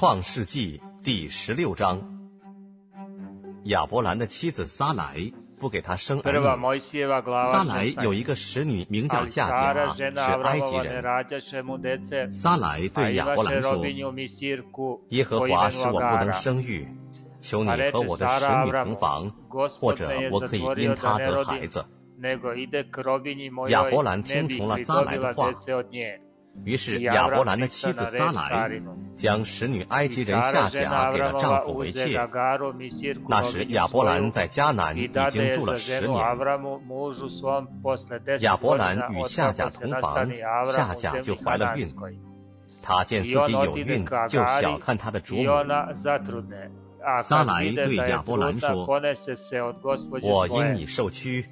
创世纪第十六章，亚伯兰的妻子撒莱不给他生儿女。撒莱有一个使女名叫夏甲，是埃及人。撒莱对亚伯兰说：“耶和华使我不能生育，求你和我的使女同房，或者我可以因她得孩子。”亚伯兰听从了撒莱的话。于是亚伯兰的妻子撒莱将使女埃及人夏甲给了丈夫为妾。那时亚伯兰在迦南已经住了十年。亚伯兰与夏甲同房，夏甲就怀了孕。他见自己有孕，就小看他的主母。撒莱对亚伯兰说，我因你受屈，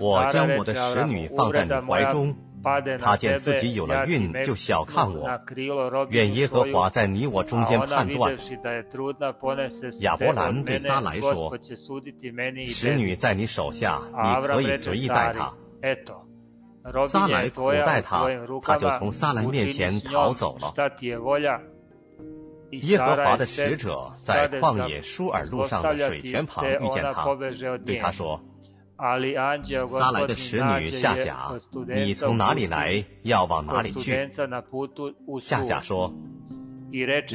我将我的使女放在你怀中。他见自己有了孕，就小看我。愿耶和华在你我中间判断。亚伯兰对撒莱说：「使女在你手下，你可以随意待她。」撒莱苦待她，她就从撒莱面前逃走了。耶和华的使者在旷野舒尔路上的水泉旁遇见他，对他说：撒来的使女夏甲，你从哪里来？要往哪里去？夏甲说：“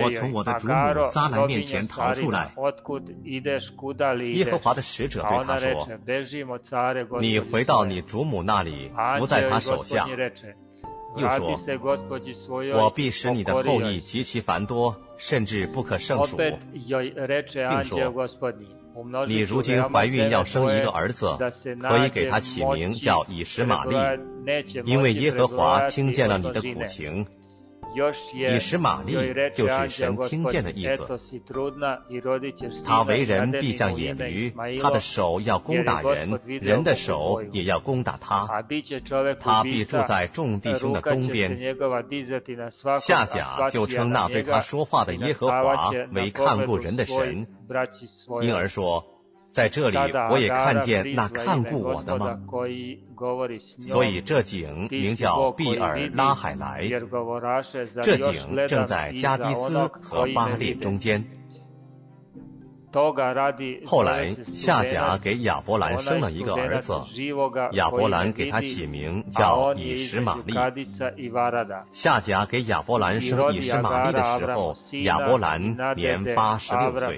我从我的主母撒来面前逃出来。”耶和华的使者对他说：“你回到你主母那里，不在他手下。”又说：“我必使你的后裔极其繁多，甚至不可胜数。”并说。你如今怀孕要生一个儿子，可以给他起名叫以实玛利，因为耶和华听见了你的苦情。以使马利就是神听见的意思。他为人必像野驴，他的手要攻打人，人的手也要攻打他。他必住在众弟兄的东边。夏甲就称那对他说话的耶和华为看过人的神，因而说。在这里我也看见那看过我的梦所以这井名叫毕尔拉海莱这井正在加迪斯和巴列中间后来，夏甲给亚伯兰生了一个儿子，亚伯兰给他起名叫以实玛利。夏甲给亚伯兰生以实玛利的时候，亚伯兰年八十六岁。